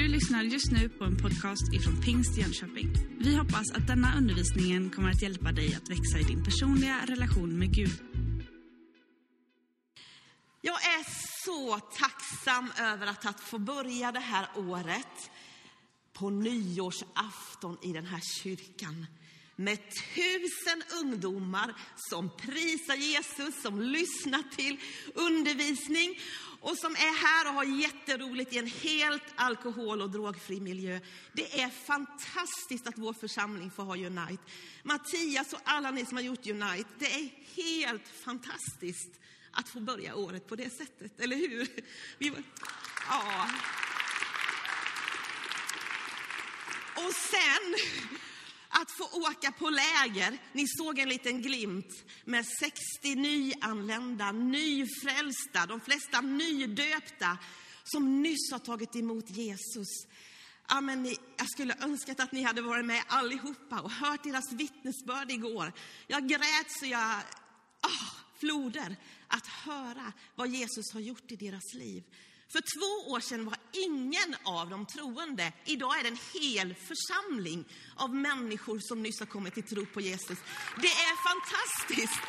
Du lyssnar just nu på en podcast ifrån Pingst Jönköping. Vi hoppas att denna undervisning kommer att hjälpa dig att växa i din personliga relation med Gud. Jag är så tacksam över att, att få börja det här året på nyårsafton i den här kyrkan med tusen ungdomar som prisar Jesus, som lyssnar till undervisning och som är här och har jätteroligt i en helt alkohol och drogfri miljö. Det är fantastiskt att vår församling får ha Unite. Mattias och alla ni som har gjort Unite, det är helt fantastiskt att få börja året på det sättet, eller hur? Vi, ja. Och sen att få åka på läger. Ni såg en liten glimt med 60 nyanlända, nyfrälsta, de flesta nydöpta som nyss har tagit emot Jesus. Amen, ni, jag skulle önskat att ni hade varit med allihopa och hört deras vittnesbörd igår. Jag grät så jag... Oh, floder att höra vad Jesus har gjort i deras liv. För två år sedan var ingen av dem troende. Idag är det en hel församling av människor som nyss har kommit till tro på Jesus. Det är fantastiskt!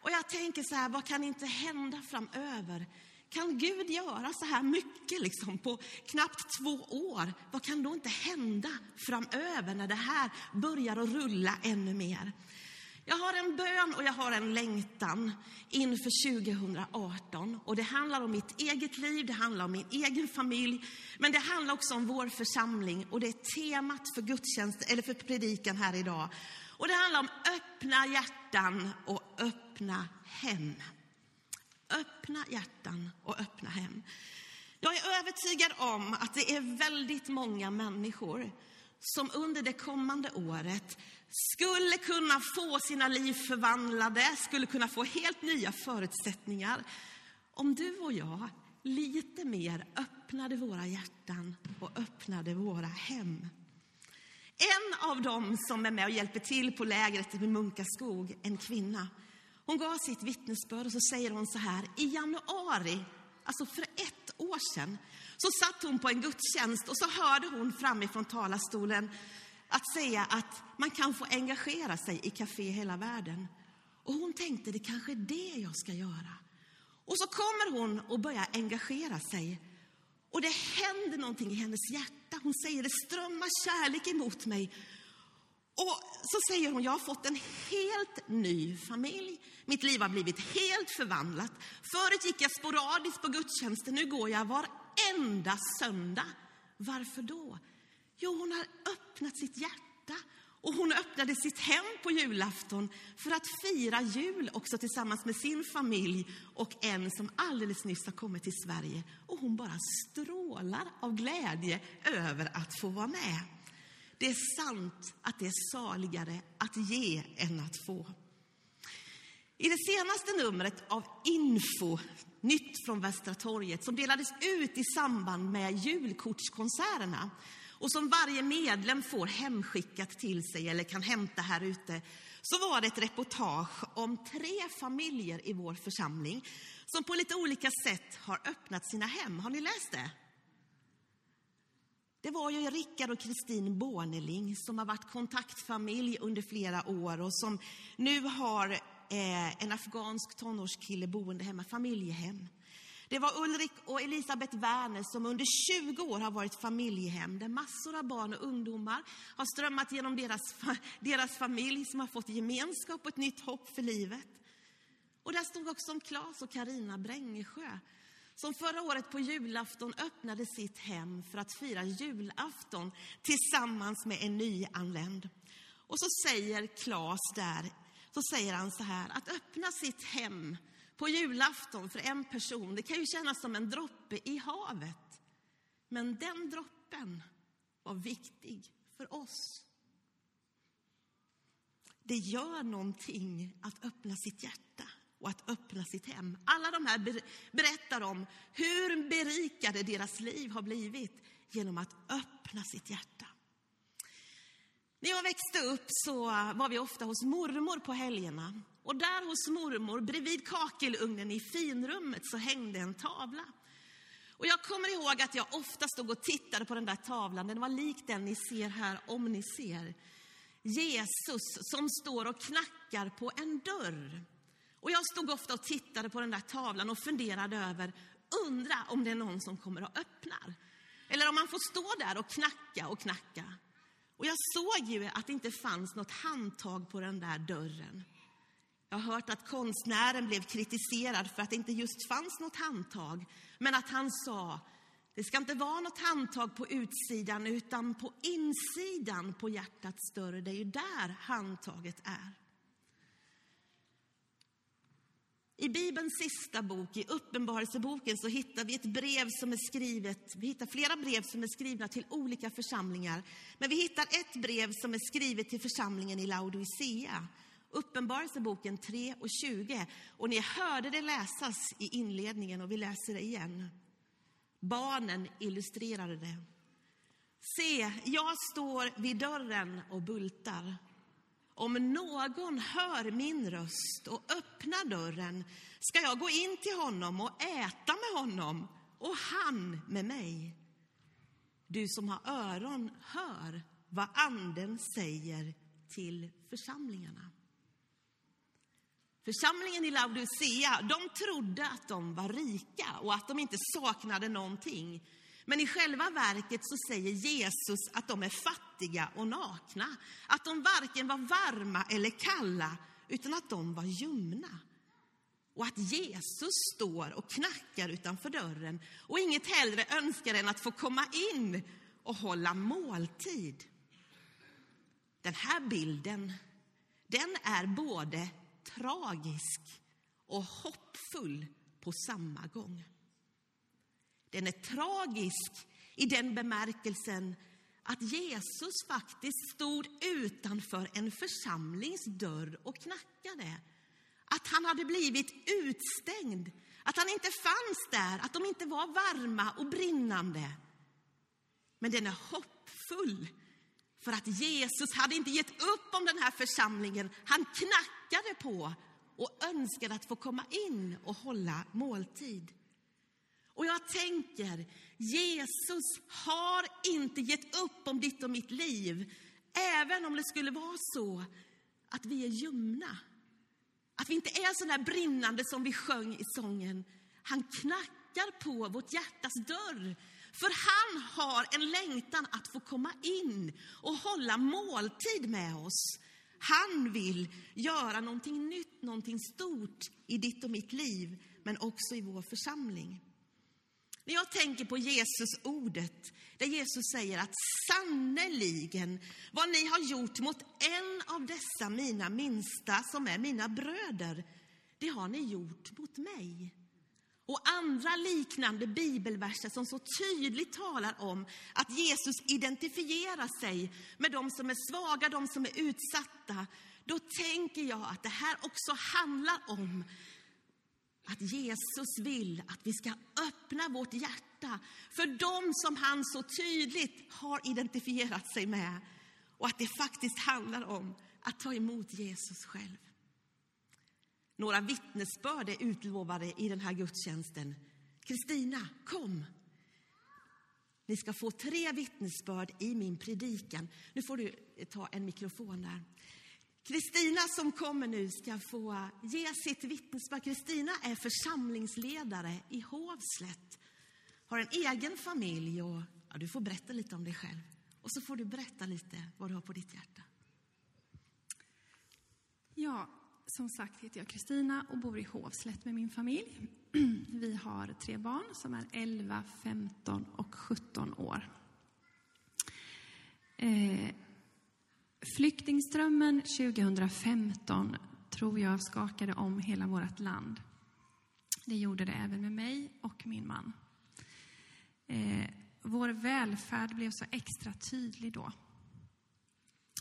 Och jag tänker så här, vad kan inte hända framöver? Kan Gud göra så här mycket liksom på knappt två år? Vad kan då inte hända framöver när det här börjar att rulla ännu mer? Jag har en bön och jag har en längtan inför 2018. Och det handlar om mitt eget liv, det handlar om min egen familj, men det handlar också om vår församling och det är temat för gudstjänst, eller för predikan här idag. Och det handlar om öppna hjärtan och öppna hem. Öppna hjärtan och öppna hem. Jag är övertygad om att det är väldigt många människor som under det kommande året skulle kunna få sina liv förvandlade, skulle kunna få helt nya förutsättningar om du och jag lite mer öppnade våra hjärtan och öppnade våra hem. En av dem som är med och hjälper till på lägret i Munkaskog, en kvinna, hon gav sitt vittnesbörd och så säger hon så här, i januari, alltså för ett år sedan, så satt hon på en gudstjänst och så hörde hon framifrån talarstolen att säga att man kan få engagera sig i Café hela världen. Och hon tänkte, det kanske är det jag ska göra. Och så kommer hon och börjar engagera sig. Och det händer någonting i hennes hjärta. Hon säger, det strömmar kärlek emot mig. Och så säger hon, jag har fått en helt ny familj. Mitt liv har blivit helt förvandlat. Förut gick jag sporadiskt på gudstjänster, nu går jag varenda söndag. Varför då? Jo, hon har öppnat sitt hjärta och hon öppnade sitt hem på julafton för att fira jul också tillsammans med sin familj och en som alldeles nyss har kommit till Sverige. Och hon bara strålar av glädje över att få vara med. Det är sant att det är saligare att ge än att få. I det senaste numret av Info, Nytt från Västra torget, som delades ut i samband med julkortskonserterna och som varje medlem får hemskickat till sig eller kan hämta här ute, så var det ett reportage om tre familjer i vår församling som på lite olika sätt har öppnat sina hem. Har ni läst det? Det var ju Rickard och Kristin Borneling som har varit kontaktfamilj under flera år och som nu har eh, en afghansk tonårskille boende hemma, familjehem. Det var Ulrik och Elisabeth Werner som under 20 år har varit familjehem där massor av barn och ungdomar har strömmat genom deras, deras familj som har fått gemenskap och ett nytt hopp för livet. Och där stod också om Claes och Karina Brängesjö som förra året på julafton öppnade sitt hem för att fira julafton tillsammans med en nyanländ. Och så säger Claes där, så säger han så här, att öppna sitt hem på julafton för en person, det kan ju kännas som en droppe i havet. Men den droppen var viktig för oss. Det gör någonting att öppna sitt hjärta och att öppna sitt hem. Alla de här berättar om hur berikade deras liv har blivit genom att öppna sitt hjärta. När jag växte upp så var vi ofta hos mormor på helgerna. Och där hos mormor, bredvid kakelugnen i finrummet, så hängde en tavla. Och jag kommer ihåg att jag ofta stod och tittade på den där tavlan. Den var lik den ni ser här, om ni ser. Jesus som står och knackar på en dörr. Och jag stod ofta och tittade på den där tavlan och funderade över, undra om det är någon som kommer och öppnar. Eller om man får stå där och knacka och knacka. Och jag såg ju att det inte fanns något handtag på den där dörren. Jag har hört att konstnären blev kritiserad för att det inte just fanns något handtag. Men att han sa, det ska inte vara något handtag på utsidan utan på insidan på hjärtats dörr. Det är ju där handtaget är. I Bibelns sista bok, i Uppenbarelseboken, så hittar vi ett brev som är skrivet, vi hittar flera brev som är skrivna till olika församlingar. Men vi hittar ett brev som är skrivet till församlingen i Laodicea. Uppenbarelseboken 3 och 20. Och ni hörde det läsas i inledningen och vi läser det igen. Barnen illustrerade det. Se, jag står vid dörren och bultar. Om någon hör min röst och öppnar dörren ska jag gå in till honom och äta med honom och han med mig. Du som har öron, hör vad Anden säger till församlingarna. Församlingen i Laodicea, de trodde att de var rika och att de inte saknade någonting. Men i själva verket så säger Jesus att de är fattiga och nakna. Att de varken var varma eller kalla, utan att de var ljumna. Och att Jesus står och knackar utanför dörren och inget hellre önskar än att få komma in och hålla måltid. Den här bilden, den är både tragisk och hoppfull på samma gång. Den är tragisk i den bemärkelsen att Jesus faktiskt stod utanför en församlingsdörr och knackade. Att han hade blivit utstängd, att han inte fanns där, att de inte var varma och brinnande. Men den är hoppfull för att Jesus hade inte gett upp om den här församlingen. Han knackade på och önskade att få komma in och hålla måltid. Och jag tänker, Jesus har inte gett upp om ditt och mitt liv. Även om det skulle vara så att vi är ljumna. Att vi inte är så där brinnande som vi sjöng i sången. Han knackar på vårt hjärtas dörr. För han har en längtan att få komma in och hålla måltid med oss. Han vill göra någonting nytt, någonting stort i ditt och mitt liv, men också i vår församling. När jag tänker på Jesus ordet, där Jesus säger att sannerligen, vad ni har gjort mot en av dessa mina minsta som är mina bröder, det har ni gjort mot mig. Och andra liknande bibelverser som så tydligt talar om att Jesus identifierar sig med de som är svaga, de som är utsatta. Då tänker jag att det här också handlar om att Jesus vill att vi ska öppna vårt hjärta för dem som han så tydligt har identifierat sig med. Och att det faktiskt handlar om att ta emot Jesus själv. Några vittnesbörd är utlovade i den här gudstjänsten. Kristina, kom! Ni ska få tre vittnesbörd i min predikan. Nu får du ta en mikrofon där. Kristina som kommer nu ska få ge sitt vittnesbörd. Kristina är församlingsledare i Hovslätt. Har en egen familj och ja, du får berätta lite om dig själv. Och så får du berätta lite vad du har på ditt hjärta. Ja, som sagt heter jag Kristina och bor i Hovslätt med min familj. Vi har tre barn som är 11, 15 och 17 år. Eh, Flyktingströmmen 2015 tror jag skakade om hela vårt land. Det gjorde det även med mig och min man. Eh, vår välfärd blev så extra tydlig då.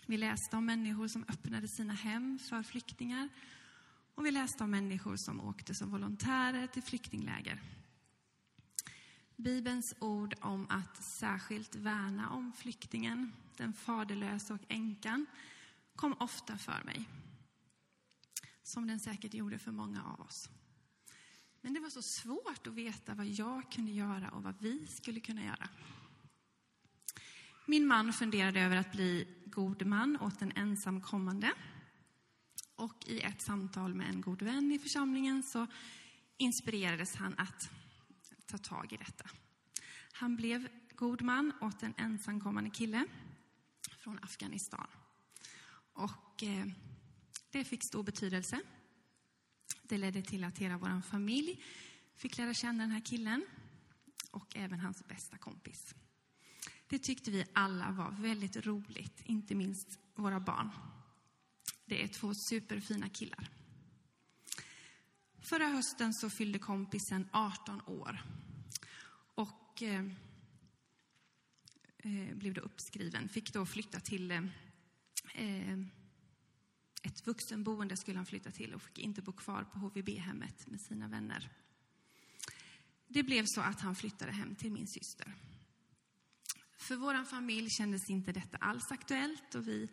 Vi läste om människor som öppnade sina hem för flyktingar och vi läste om människor som åkte som volontärer till flyktingläger. Bibelns ord om att särskilt värna om flyktingen, den faderlösa och änkan, kom ofta för mig. Som den säkert gjorde för många av oss. Men det var så svårt att veta vad jag kunde göra och vad vi skulle kunna göra. Min man funderade över att bli god man åt en ensamkommande. Och i ett samtal med en god vän i församlingen så inspirerades han att ta tag i detta. Han blev god man åt en ensamkommande kille från Afghanistan. Och eh, det fick stor betydelse. Det ledde till att hela vår familj fick lära känna den här killen och även hans bästa kompis. Det tyckte vi alla var väldigt roligt, inte minst våra barn. Det är två superfina killar. Förra hösten så fyllde kompisen 18 år och eh, eh, blev då uppskriven. Fick då flytta till eh, eh, ett vuxenboende skulle han flytta till och fick inte bo kvar på HVB-hemmet med sina vänner. Det blev så att han flyttade hem till min syster. För vår familj kändes inte detta alls aktuellt och vi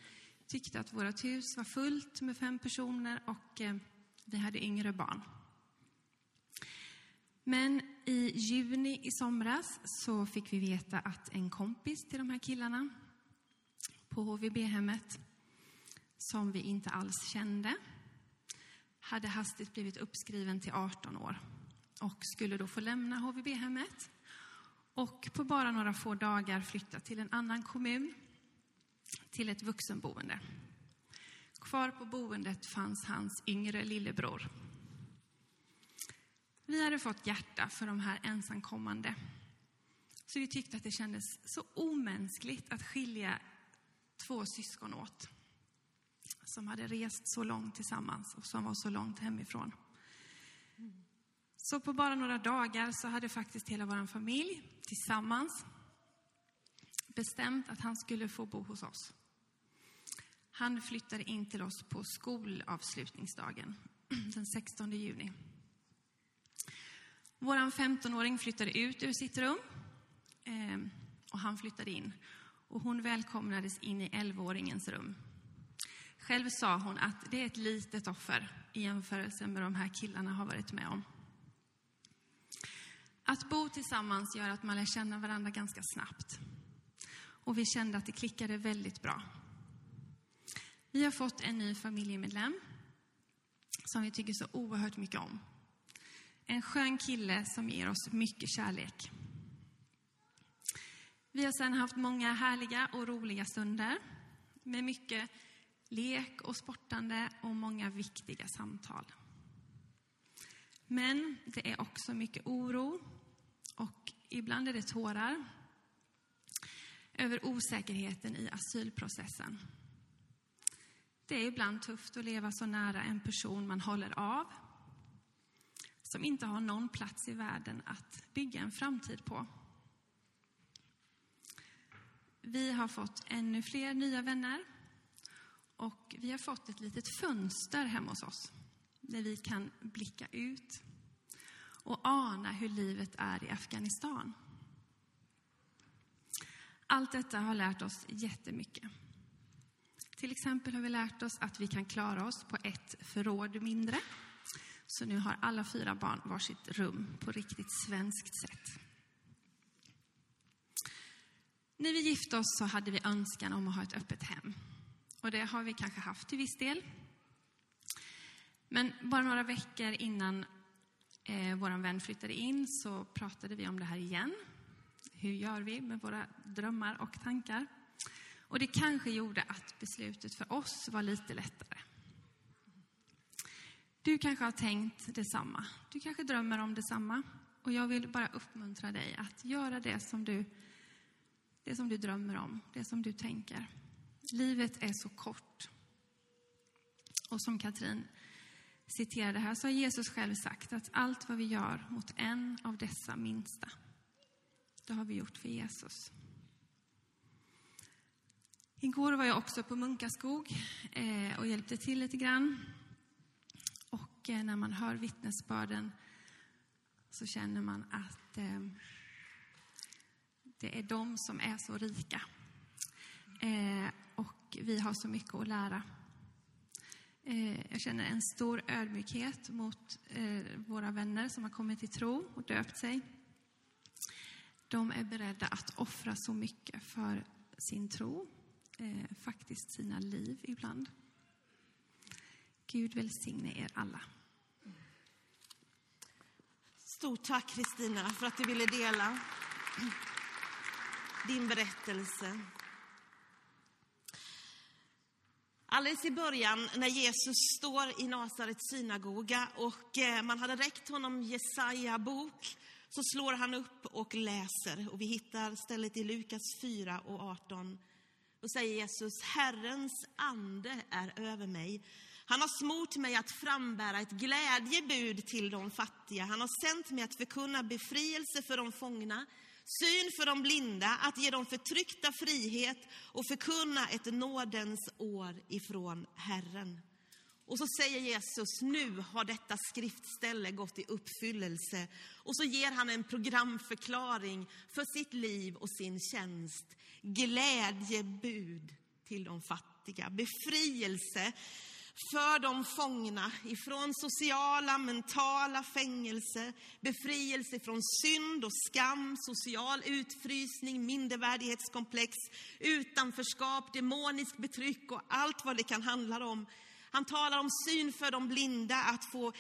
tyckte att vårt hus var fullt med fem personer och eh, vi hade yngre barn. Men i juni i somras så fick vi veta att en kompis till de här killarna på HVB-hemmet, som vi inte alls kände, hade hastigt blivit uppskriven till 18 år och skulle då få lämna HVB-hemmet och på bara några få dagar flytta till en annan kommun, till ett vuxenboende. Kvar på boendet fanns hans yngre lillebror. Vi hade fått hjärta för de här ensamkommande. Så vi tyckte att det kändes så omänskligt att skilja två syskon åt. Som hade rest så långt tillsammans och som var så långt hemifrån. Så på bara några dagar så hade faktiskt hela vår familj tillsammans bestämt att han skulle få bo hos oss. Han flyttade in till oss på skolavslutningsdagen den 16 juni. Vår 15-åring flyttade ut ur sitt rum ehm, och han flyttade in. Och hon välkomnades in i 11-åringens rum. Själv sa hon att det är ett litet offer i jämförelse med de här killarna har varit med om. Att bo tillsammans gör att man lär känna varandra ganska snabbt. Och vi kände att det klickade väldigt bra. Vi har fått en ny familjemedlem som vi tycker så oerhört mycket om. En skön kille som ger oss mycket kärlek. Vi har sedan haft många härliga och roliga stunder med mycket lek och sportande och många viktiga samtal. Men det är också mycket oro och ibland är det tårar över osäkerheten i asylprocessen. Det är ibland tufft att leva så nära en person man håller av som inte har någon plats i världen att bygga en framtid på. Vi har fått ännu fler nya vänner och vi har fått ett litet fönster hemma hos oss där vi kan blicka ut och ana hur livet är i Afghanistan. Allt detta har lärt oss jättemycket. Till exempel har vi lärt oss att vi kan klara oss på ett förråd mindre. Så nu har alla fyra barn varsitt rum på riktigt svenskt sätt. När vi gifte oss så hade vi önskan om att ha ett öppet hem. Och det har vi kanske haft till viss del. Men bara några veckor innan eh, vår vän flyttade in så pratade vi om det här igen. Hur gör vi med våra drömmar och tankar? Och det kanske gjorde att beslutet för oss var lite lättare. Du kanske har tänkt detsamma. Du kanske drömmer om detsamma. Och jag vill bara uppmuntra dig att göra det som du, det som du drömmer om, det som du tänker. Livet är så kort. Och som Katrin citerade här så har Jesus själv sagt att allt vad vi gör mot en av dessa minsta, det har vi gjort för Jesus. Igår var jag också på Munkaskog eh, och hjälpte till lite grann. När man hör vittnesbörden så känner man att eh, det är de som är så rika. Eh, och vi har så mycket att lära. Eh, jag känner en stor ödmjukhet mot eh, våra vänner som har kommit till tro och döpt sig. De är beredda att offra så mycket för sin tro, eh, faktiskt sina liv ibland. Gud välsigne er alla. Stort tack Kristina för att du ville dela din berättelse. Alldeles i början när Jesus står i Nasarets synagoga och eh, man hade räckt honom Jesaja bok så slår han upp och läser och vi hittar stället i Lukas 4 och 18. Då säger Jesus, Herrens ande är över mig. Han har smort mig att frambära ett glädjebud till de fattiga. Han har sänt mig att förkunna befrielse för de fångna, syn för de blinda, att ge de förtryckta frihet och förkunna ett nådens år ifrån Herren. Och så säger Jesus, nu har detta skriftställe gått i uppfyllelse. Och så ger han en programförklaring för sitt liv och sin tjänst. Glädjebud till de fattiga, befrielse för de fångna ifrån sociala, mentala fängelse, befrielse från synd och skam, social utfrysning, mindervärdighetskomplex, utanförskap, demonisk betryck och allt vad det kan handla om. Han talar om syn för de blinda, att få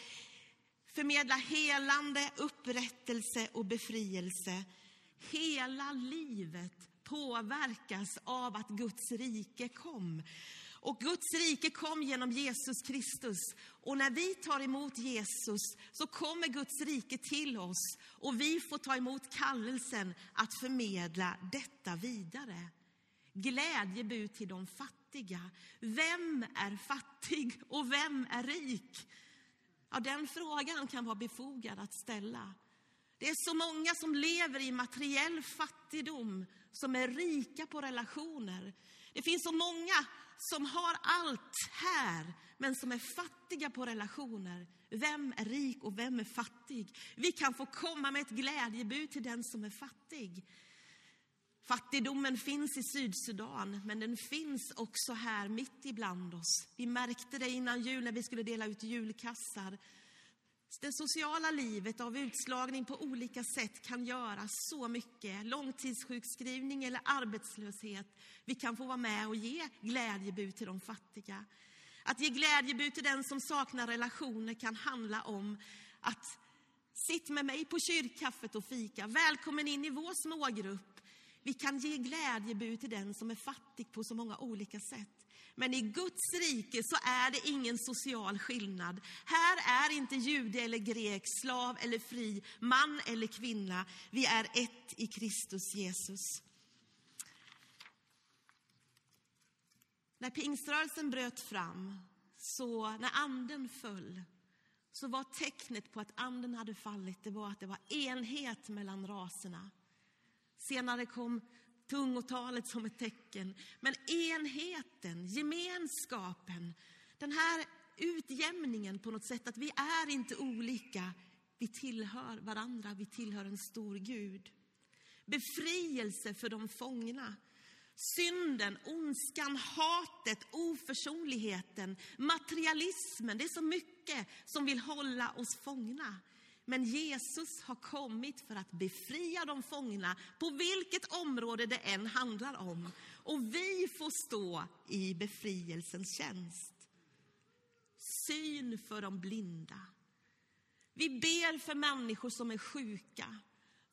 förmedla helande, upprättelse och befrielse. Hela livet påverkas av att Guds rike kom. Och Guds rike kom genom Jesus Kristus. Och när vi tar emot Jesus så kommer Guds rike till oss och vi får ta emot kallelsen att förmedla detta vidare. Glädjebud till de fattiga. Vem är fattig och vem är rik? Ja, den frågan kan vara befogad att ställa. Det är så många som lever i materiell fattigdom som är rika på relationer. Det finns så många som har allt här, men som är fattiga på relationer. Vem är rik och vem är fattig? Vi kan få komma med ett glädjebud till den som är fattig. Fattigdomen finns i Sydsudan, men den finns också här mitt ibland oss. Vi märkte det innan jul när vi skulle dela ut julkassar. Det sociala livet av utslagning på olika sätt kan göra så mycket. Långtidssjukskrivning eller arbetslöshet. Vi kan få vara med och ge glädjebud till de fattiga. Att ge glädjebud till den som saknar relationer kan handla om att sitt med mig på kyrkkaffet och fika. Välkommen in i vår smågrupp. Vi kan ge glädjebud till den som är fattig på så många olika sätt. Men i Guds rike så är det ingen social skillnad. Här är inte jude eller grek, slav eller fri, man eller kvinna. Vi är ett i Kristus Jesus. När pingströrelsen bröt fram, så när anden föll, så var tecknet på att anden hade fallit, det var att det var enhet mellan raserna. Senare kom tungotalet som ett tecken. Men enheten, gemenskapen, den här utjämningen på något sätt, att vi är inte olika. Vi tillhör varandra, vi tillhör en stor Gud. Befrielse för de fångna. Synden, ondskan, hatet, oförsonligheten, materialismen. Det är så mycket som vill hålla oss fångna. Men Jesus har kommit för att befria de fångna på vilket område det än handlar om. Och vi får stå i befrielsens tjänst. Syn för de blinda. Vi ber för människor som är sjuka.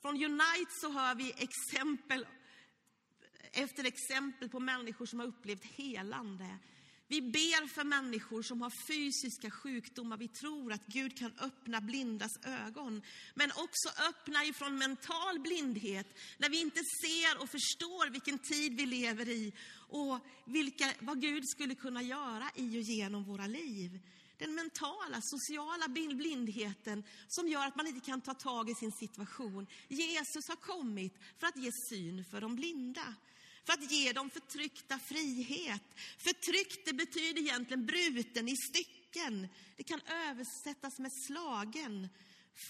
Från Unite så hör vi exempel efter exempel på människor som har upplevt helande. Vi ber för människor som har fysiska sjukdomar. Vi tror att Gud kan öppna blindas ögon. Men också öppna ifrån mental blindhet, när vi inte ser och förstår vilken tid vi lever i och vilka, vad Gud skulle kunna göra i och genom våra liv. Den mentala, sociala blindheten som gör att man inte kan ta tag i sin situation. Jesus har kommit för att ge syn för de blinda för att ge de förtryckta frihet. Förtryckt det betyder egentligen bruten i stycken. Det kan översättas med slagen.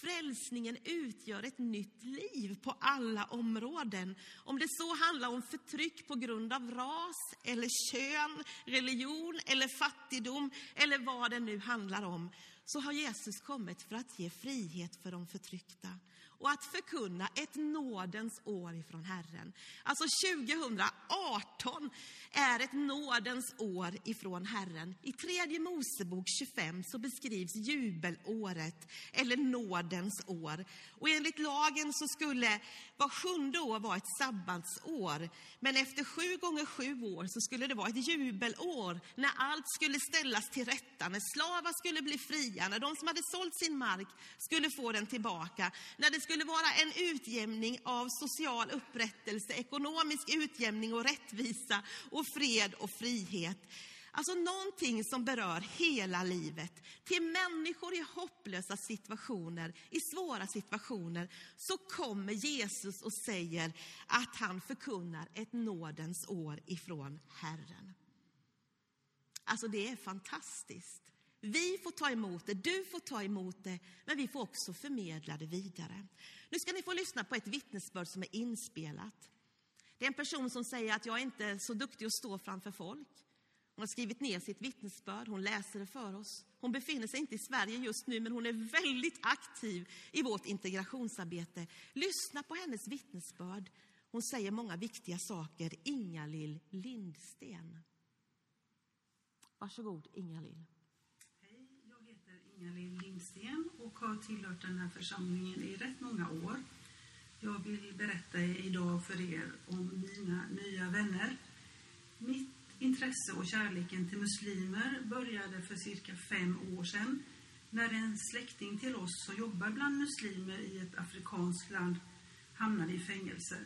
Frälsningen utgör ett nytt liv på alla områden. Om det så handlar om förtryck på grund av ras, eller kön, religion eller fattigdom eller vad det nu handlar om, så har Jesus kommit för att ge frihet för de förtryckta och att förkunna ett nådens år ifrån Herren. Alltså 2018 är ett nådens år ifrån Herren. I tredje Mosebok 25 så beskrivs jubelåret, eller nådens år. Och enligt lagen så skulle var sjunde år vara ett sabbatsår. Men efter sju gånger sju år så skulle det vara ett jubelår, när allt skulle ställas till rätta, när slavar skulle bli fria, när de som hade sålt sin mark skulle få den tillbaka, när det skulle vara en utjämning av social upprättelse, ekonomisk utjämning och rättvisa och fred och frihet. Alltså någonting som berör hela livet. Till människor i hopplösa situationer, i svåra situationer, så kommer Jesus och säger att han förkunnar ett nådens år ifrån Herren. Alltså det är fantastiskt. Vi får ta emot det, du får ta emot det, men vi får också förmedla det vidare. Nu ska ni få lyssna på ett vittnesbörd som är inspelat. Det är en person som säger att jag är inte så duktig att stå framför folk. Hon har skrivit ner sitt vittnesbörd, hon läser det för oss. Hon befinner sig inte i Sverige just nu, men hon är väldigt aktiv i vårt integrationsarbete. Lyssna på hennes vittnesbörd. Hon säger många viktiga saker. Inga-Lill Lindsten. Varsågod, Inga-Lill. Jag heter Inga-Lill Lindsten och har tillhört den här församlingen i rätt många år. Jag vill berätta idag för er om mina nya vänner. Mitt intresse och kärleken till muslimer började för cirka fem år sedan när en släkting till oss som jobbar bland muslimer i ett afrikanskt land hamnade i fängelse.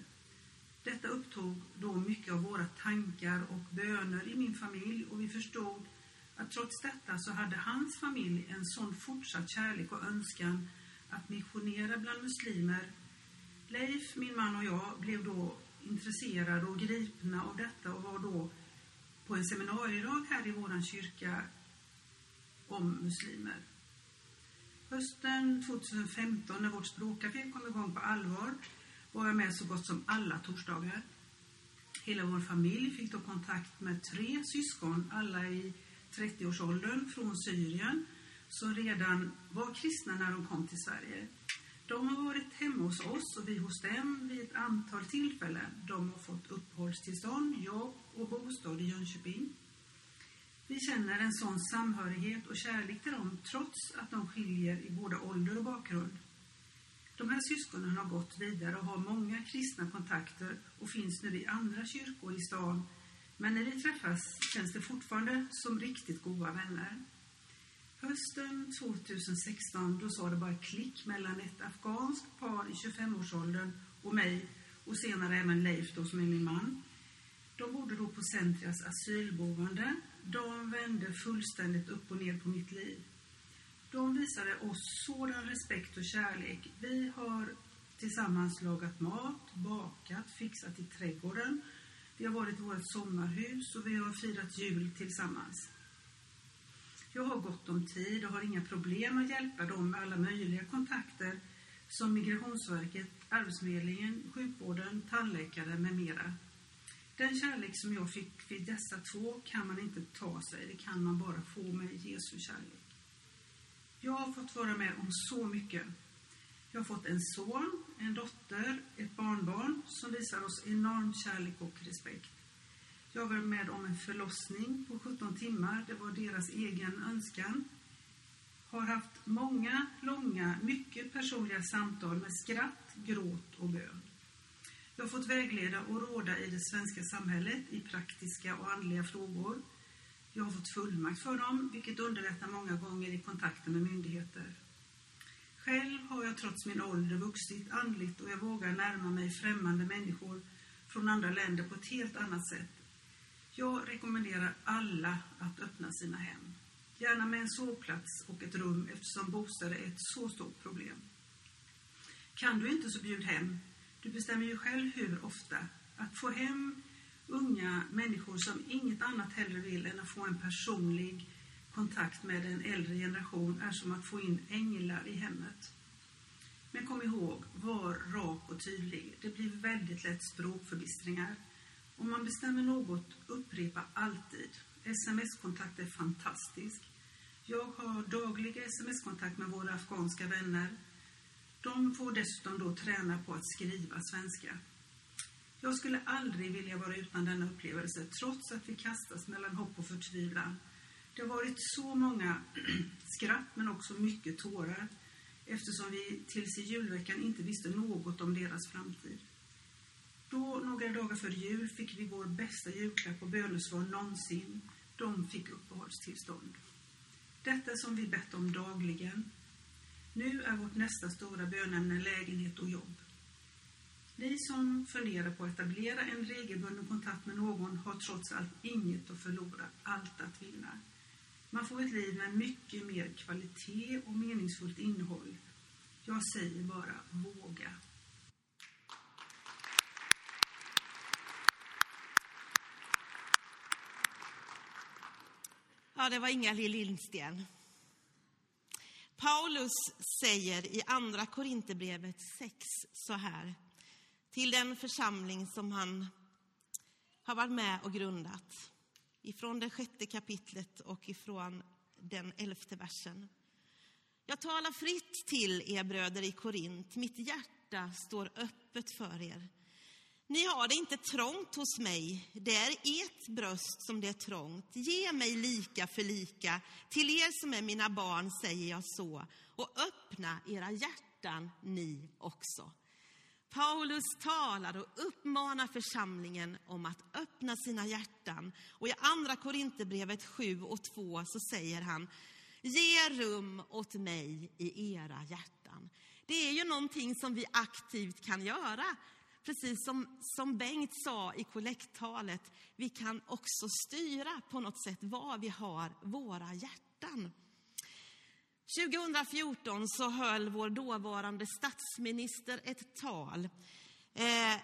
Detta upptog då mycket av våra tankar och böner i min familj och vi förstod att trots detta så hade hans familj en sån fortsatt kärlek och önskan att missionera bland muslimer. Leif, min man och jag blev då intresserade och gripna av detta och var då på en seminariedag här i vår kyrka om muslimer. Hösten 2015 när vårt språkcafé kom igång på allvar var jag med så gott som alla torsdagar. Hela vår familj fick då kontakt med tre syskon, alla i 30-årsåldern från Syrien, som redan var kristna när de kom till Sverige. De har varit hemma hos oss och vi hos dem vid ett antal tillfällen. De har fått uppehållstillstånd, jobb och bostad i Jönköping. Vi känner en sån samhörighet och kärlek till dem trots att de skiljer i både ålder och bakgrund. De här syskonen har gått vidare och har många kristna kontakter och finns nu i andra kyrkor i stan. Men när vi träffas känns det fortfarande som riktigt goda vänner. Hösten 2016 då sa det bara klick mellan ett afghanskt par i 25-årsåldern och mig och senare även Leif då som är min man. De bodde då på Centrias asylboende. De vände fullständigt upp och ner på mitt liv. De visade oss sådan respekt och kärlek. Vi har tillsammans lagat mat, bakat, fixat i trädgården. Vi har varit i vårt sommarhus och vi har firat jul tillsammans. Jag har gott om tid och har inga problem att hjälpa dem med alla möjliga kontakter som Migrationsverket, Arbetsförmedlingen, sjukvården, tandläkare med mera. Den kärlek som jag fick vid dessa två kan man inte ta sig, det kan man bara få med Jesu kärlek. Jag har fått vara med om så mycket. Jag har fått en son, en dotter, ett barnbarn som visar oss enorm kärlek och respekt. Jag var med om en förlossning på 17 timmar. Det var deras egen önskan. Har haft många, långa, mycket personliga samtal med skratt, gråt och bön. Jag har fått vägleda och råda i det svenska samhället i praktiska och andliga frågor. Jag har fått fullmakt för dem, vilket underlättar många gånger i kontakten med myndigheter. Själv har jag trots min ålder vuxit andligt och jag vågar närma mig främmande människor från andra länder på ett helt annat sätt. Jag rekommenderar alla att öppna sina hem. Gärna med en sovplats och ett rum eftersom bostäder är ett så stort problem. Kan du inte så bjud hem. Du bestämmer ju själv hur ofta. Att få hem unga människor som inget annat hellre vill än att få en personlig kontakt med en äldre generation är som att få in änglar i hemmet. Men kom ihåg, var rak och tydlig. Det blir väldigt lätt språkförbistringar. Om man bestämmer något, upprepa alltid. Sms-kontakt är fantastisk. Jag har daglig sms-kontakt med våra afghanska vänner. De får dessutom då träna på att skriva svenska. Jag skulle aldrig vilja vara utan denna upplevelse, trots att vi kastas mellan hopp och förtvivlan. Det har varit så många skratt, men också mycket tårar, eftersom vi tills i julveckan inte visste något om deras framtid. Då, några dagar före jul, fick vi vår bästa julklapp och bönesvar någonsin. De fick uppehållstillstånd. Detta som vi bett om dagligen. Nu är vårt nästa stora bönämne lägenhet och jobb. Ni som funderar på att etablera en regelbunden kontakt med någon har trots allt inget att förlora, allt att vinna. Man får ett liv med mycket mer kvalitet och meningsfullt innehåll. Jag säger bara våga. Ja, det var Inga-Lill Lindsten. Paulus säger i Andra Korinthierbrevet 6 så här till den församling som han har varit med och grundat. Ifrån det sjätte kapitlet och ifrån den elfte versen. Jag talar fritt till er bröder i Korint. Mitt hjärta står öppet för er. Ni har det inte trångt hos mig. Det är ert bröst som det är trångt. Ge mig lika för lika. Till er som är mina barn säger jag så. Och öppna era hjärtan ni också. Paulus talar och uppmanar församlingen om att öppna sina hjärtan. Och i Andra Korinthierbrevet 7 och 2 så säger han Ge rum åt mig i era hjärtan. Det är ju någonting som vi aktivt kan göra. Precis som, som Bengt sa i kollekttalet, vi kan också styra på något sätt var vi har våra hjärtan. 2014 så höll vår dåvarande statsminister ett tal eh,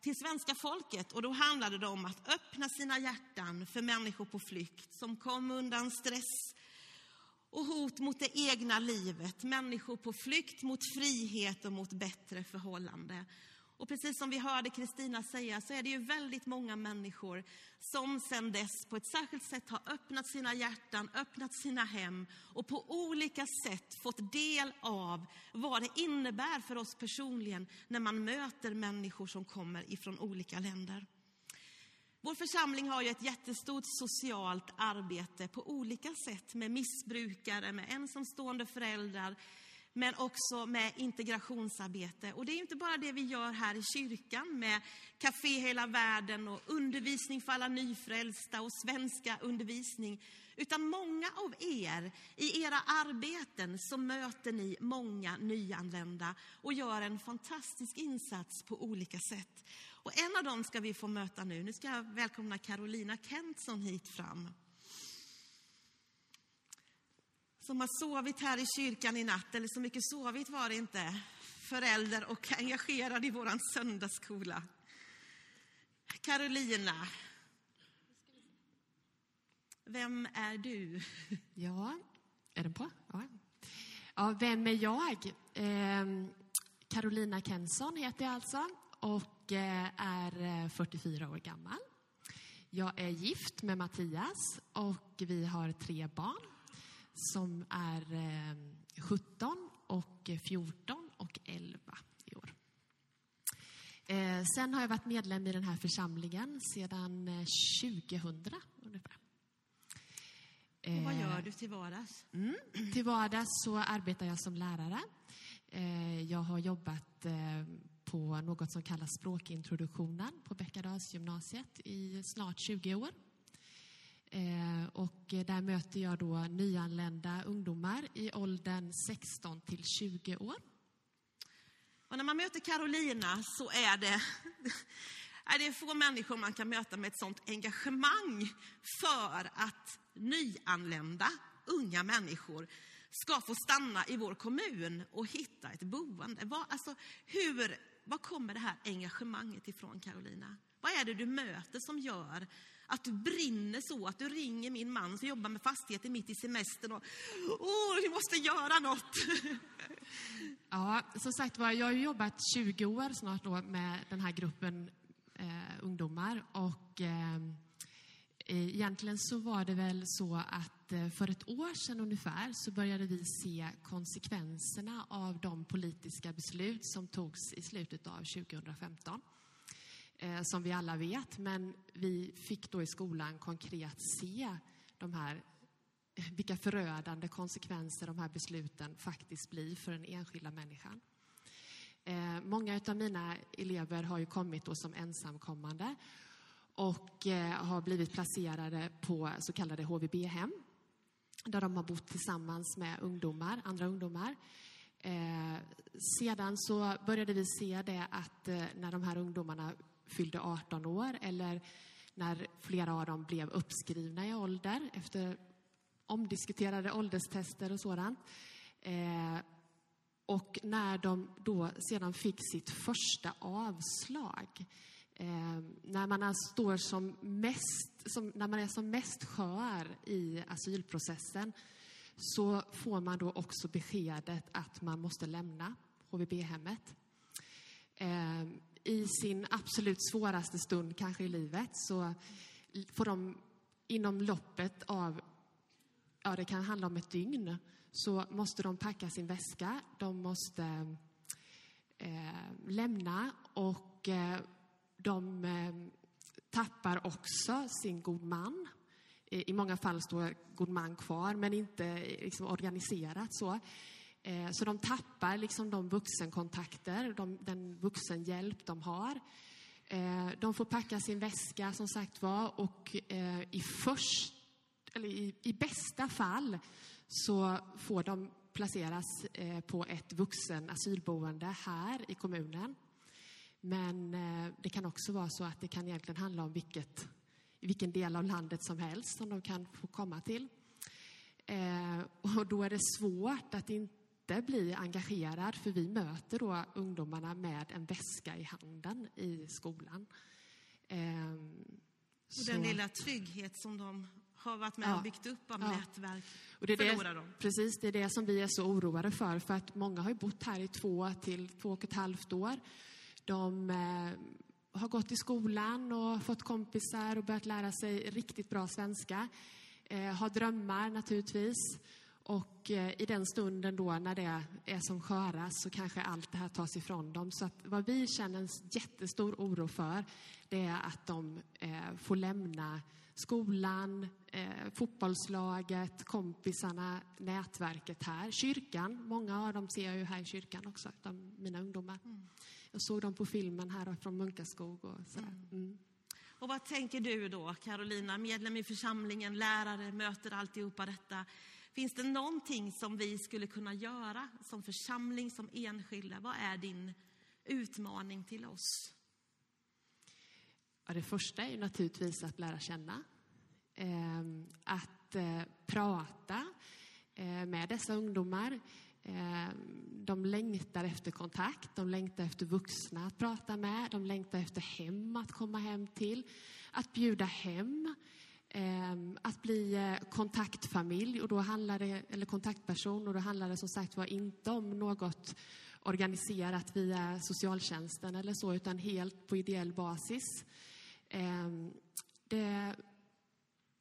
till svenska folket. Och då handlade det om att öppna sina hjärtan för människor på flykt som kom undan stress och hot mot det egna livet. Människor på flykt mot frihet och mot bättre förhållande. Och precis som vi hörde Kristina säga så är det ju väldigt många människor som sedan dess på ett särskilt sätt har öppnat sina hjärtan, öppnat sina hem och på olika sätt fått del av vad det innebär för oss personligen när man möter människor som kommer ifrån olika länder. Vår församling har ju ett jättestort socialt arbete på olika sätt med missbrukare, med ensamstående föräldrar, men också med integrationsarbete. Och det är inte bara det vi gör här i kyrkan med Café Hela Världen och undervisning för alla nyfrälsta och svenska undervisning. Utan många av er, i era arbeten så möter ni många nyanlända och gör en fantastisk insats på olika sätt. Och en av dem ska vi få möta nu. Nu ska jag välkomna Carolina Kentsson hit fram som har sovit här i kyrkan i natt, eller så mycket sovit var det inte, förälder och engagerad i vår söndagsskola. Carolina, vem är du? Ja, är den på? Ja. ja vem är jag? Eh, Carolina Kensson heter jag alltså och eh, är eh, 44 år gammal. Jag är gift med Mattias och vi har tre barn som är 17 eh, och 14 och 11 i år. Eh, sen har jag varit medlem i den här församlingen sedan 2000 eh, ungefär. Och vad gör du till vardags? Mm, till vardags så arbetar jag som lärare. Jag har jobbat på något som kallas språkintroduktionen på Bäckadalsgymnasiet i snart 20 år. Eh, och där möter jag då nyanlända ungdomar i åldern 16 till 20 år. Och när man möter Carolina så är det, är det få människor man kan möta med ett sånt engagemang för att nyanlända unga människor ska få stanna i vår kommun och hitta ett boende. Vad, alltså, hur, var kommer det här engagemanget ifrån, Carolina? Vad är det du möter som gör att du brinner så att du ringer min man som jobbar med fastigheter mitt i semestern och åh, vi måste göra något. Ja, som sagt var, jag har ju jobbat 20 år snart då med den här gruppen eh, ungdomar och eh, egentligen så var det väl så att att eh, för ett år sedan ungefär så började vi se konsekvenserna av de politiska beslut som togs i slutet av 2015. Eh, som vi alla vet, men vi fick då i skolan konkret se de här eh, vilka förödande konsekvenser de här besluten faktiskt blir för den enskilda människan. Eh, många av mina elever har ju kommit då som ensamkommande och eh, har blivit placerade på så kallade HVB-hem där de har bott tillsammans med ungdomar, andra ungdomar. Eh, sedan så började vi se det att eh, när de här ungdomarna fyllde 18 år eller när flera av dem blev uppskrivna i ålder efter omdiskuterade ålderstester och sådant. Eh, och när de då sedan fick sitt första avslag, eh, när man står som mest, som, när man är som mest skör i asylprocessen, så får man då också beskedet att man måste lämna HVB-hemmet. Eh, I sin absolut svåraste stund, kanske i livet, så får de inom loppet av ja, det kan handla om ett dygn, så måste de packa sin väska. De måste eh, lämna och eh, de eh, tappar också sin god man. I många fall står god man kvar, men inte liksom, organiserat så. Eh, så de tappar liksom de vuxenkontakter, de, den vuxenhjälp de har. Eh, de får packa sin väska, som sagt var, och i först eller i, i bästa fall så får de placeras på ett vuxen asylboende här i kommunen. Men eh, det kan också vara så att det kan egentligen handla om vilket, vilken del av landet som helst som de kan få komma till. Eh, och då är det svårt att inte bli engagerad för vi möter då ungdomarna med en väska i handen i skolan. Och den lilla trygghet som de har varit med Ja. och byggt upp av Ja. nätverk Och det är förlorar det, de. precis, det är det som vi är så oroade för. För att många har ju bott här i två till två och ett halvt år. De eh, har gått i skolan och fått kompisar och börjat lära sig riktigt bra svenska. Eh, har drömmar naturligtvis. Och eh, i den stunden då när det är som skörast så kanske allt det här tas ifrån dem. Så att vad vi känner en jättestor oro för det är att de får lämna skolan, fotbollslaget, kompisarna, nätverket här. Kyrkan, många av dem ser jag ju här i kyrkan också, de, mina ungdomar. Mm. Jag såg dem på filmen här från Munkaskog och sådär. Mm. Och vad tänker du då, Carolina, medlem i församlingen, lärare, möter alltihopa detta. Finns det någonting som vi skulle kunna göra som församling, som enskilda? Vad är din utmaning till oss? Ja, det första är naturligtvis att lära känna. Eh, att eh, prata eh, med dessa ungdomar. Eh, de längtar efter kontakt, de längtar efter vuxna att prata med, de längtar efter hem att komma hem till, att bjuda hem, ehm, att bli eh, kontaktfamilj och då handlar det, eller kontaktperson och då handlar det som sagt var inte om något organiserat via socialtjänsten eller så, utan helt på ideell basis. Ehm, det,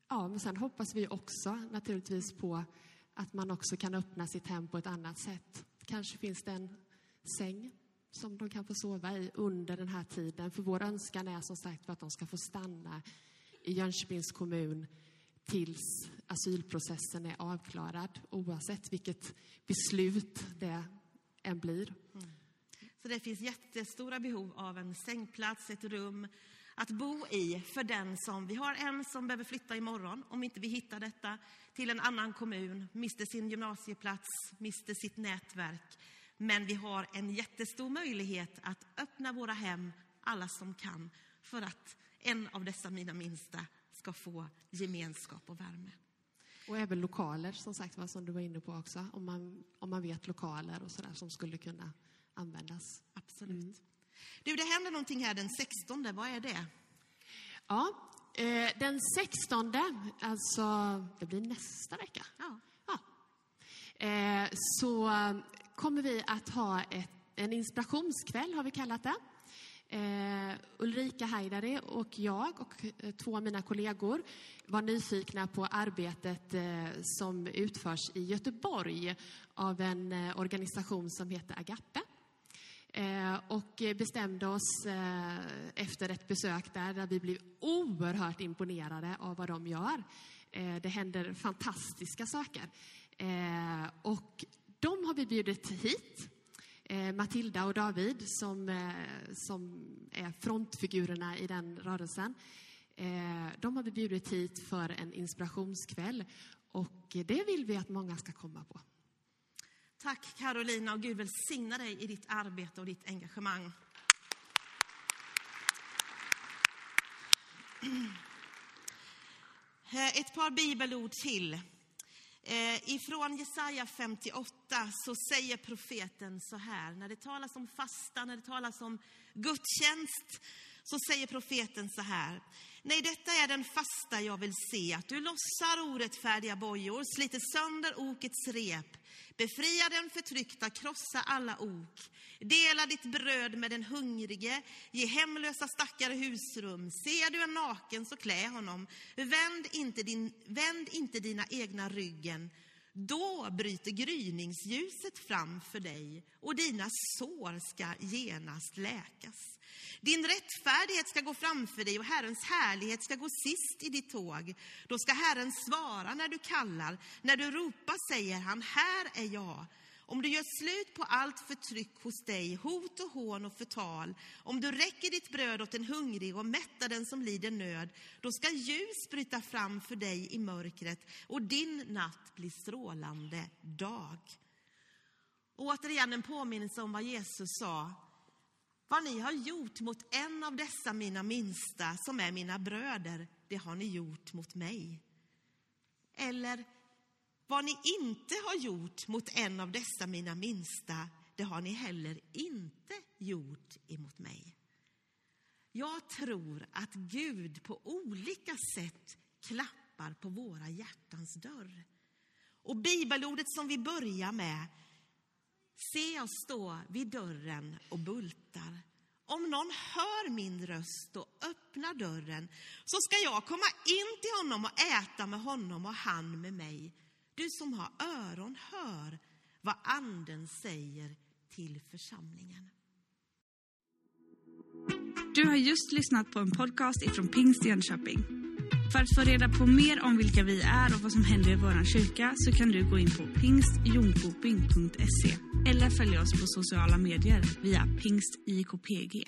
ja, men sen hoppas vi också naturligtvis på att man också kan öppna sitt hem på ett annat sätt. Kanske finns det en säng som de kan få sova i under den här tiden. För vår önskan är som sagt att de ska få stanna i Jönköpings kommun tills asylprocessen är avklarad oavsett vilket beslut det än blir. Mm. Så det finns jättestora behov av en sängplats, ett rum att bo i för den som... Vi har en som behöver flytta imorgon, om inte vi hittar detta, till en annan kommun, mister sin gymnasieplats, mister sitt nätverk. Men vi har en jättestor möjlighet att öppna våra hem, alla som kan, för att en av dessa mina minsta ska få gemenskap och värme. Och även lokaler, som sagt var, som du var inne på också. Om man, om man vet lokaler och sådär som skulle kunna användas. Absolut. Du, det händer någonting här den 16. Vad är det? Ja, eh, den 16, alltså det blir nästa vecka. Ja. Ja. Eh, så kommer vi att ha ett, en inspirationskväll, har vi kallat det. Eh, Ulrika Haidari och jag och eh, två av mina kollegor var nyfikna på arbetet eh, som utförs i Göteborg av en eh, organisation som heter Agape. Eh, och bestämde oss eh, efter ett besök där, där vi blev oerhört imponerade av vad de gör. Eh, det händer fantastiska saker. och de har vi bjudit hit Matilda och David som, som är frontfigurerna i den rörelsen. De har vi bjudit hit för en inspirationskväll och det vill vi att många ska komma på. Tack Carolina och Gud välsigna dig i ditt arbete och ditt engagemang. Eh, ett par bibelord till. Eh, ifrån Jesaja 58 så säger profeten så här, när det talas om fasta, när det talas om gudstjänst, så säger profeten så här. Nej, detta är den fasta jag vill se, att du lossar orättfärdiga bojor, sliter sönder okets rep, befriar den förtryckta, krossa alla ok. Dela ditt bröd med den hungrige, ge hemlösa stackare husrum. Ser du en naken, så klä honom. Vänd inte, din, vänd inte dina egna ryggen. Då bryter gryningsljuset fram för dig och dina sår ska genast läkas. Din rättfärdighet ska gå framför dig och Herrens härlighet ska gå sist i ditt tåg. Då ska Herren svara när du kallar. När du ropar säger han, här är jag. Om du gör slut på allt förtryck hos dig, hot och hån och förtal, om du räcker ditt bröd åt en hungrig och mättar den som lider nöd, då ska ljus bryta fram för dig i mörkret och din natt blir strålande dag. Och återigen en påminnelse om vad Jesus sa. Vad ni har gjort mot en av dessa mina minsta, som är mina bröder, det har ni gjort mot mig. Eller, vad ni inte har gjort mot en av dessa mina minsta, det har ni heller inte gjort emot mig. Jag tror att Gud på olika sätt klappar på våra hjärtans dörr. Och bibelordet som vi börjar med Se oss stå vid dörren och bultar. Om någon hör min röst och öppnar dörren så ska jag komma in till honom och äta med honom och han med mig. Du som har öron, hör vad Anden säger till församlingen. Du har just lyssnat på en podcast ifrån Pingst Jönköping. För att få reda på mer om vilka vi är och vad som händer i vår kyrka så kan du gå in på pingstjonkoping.se eller följa oss på sociala medier via pingstjkpg.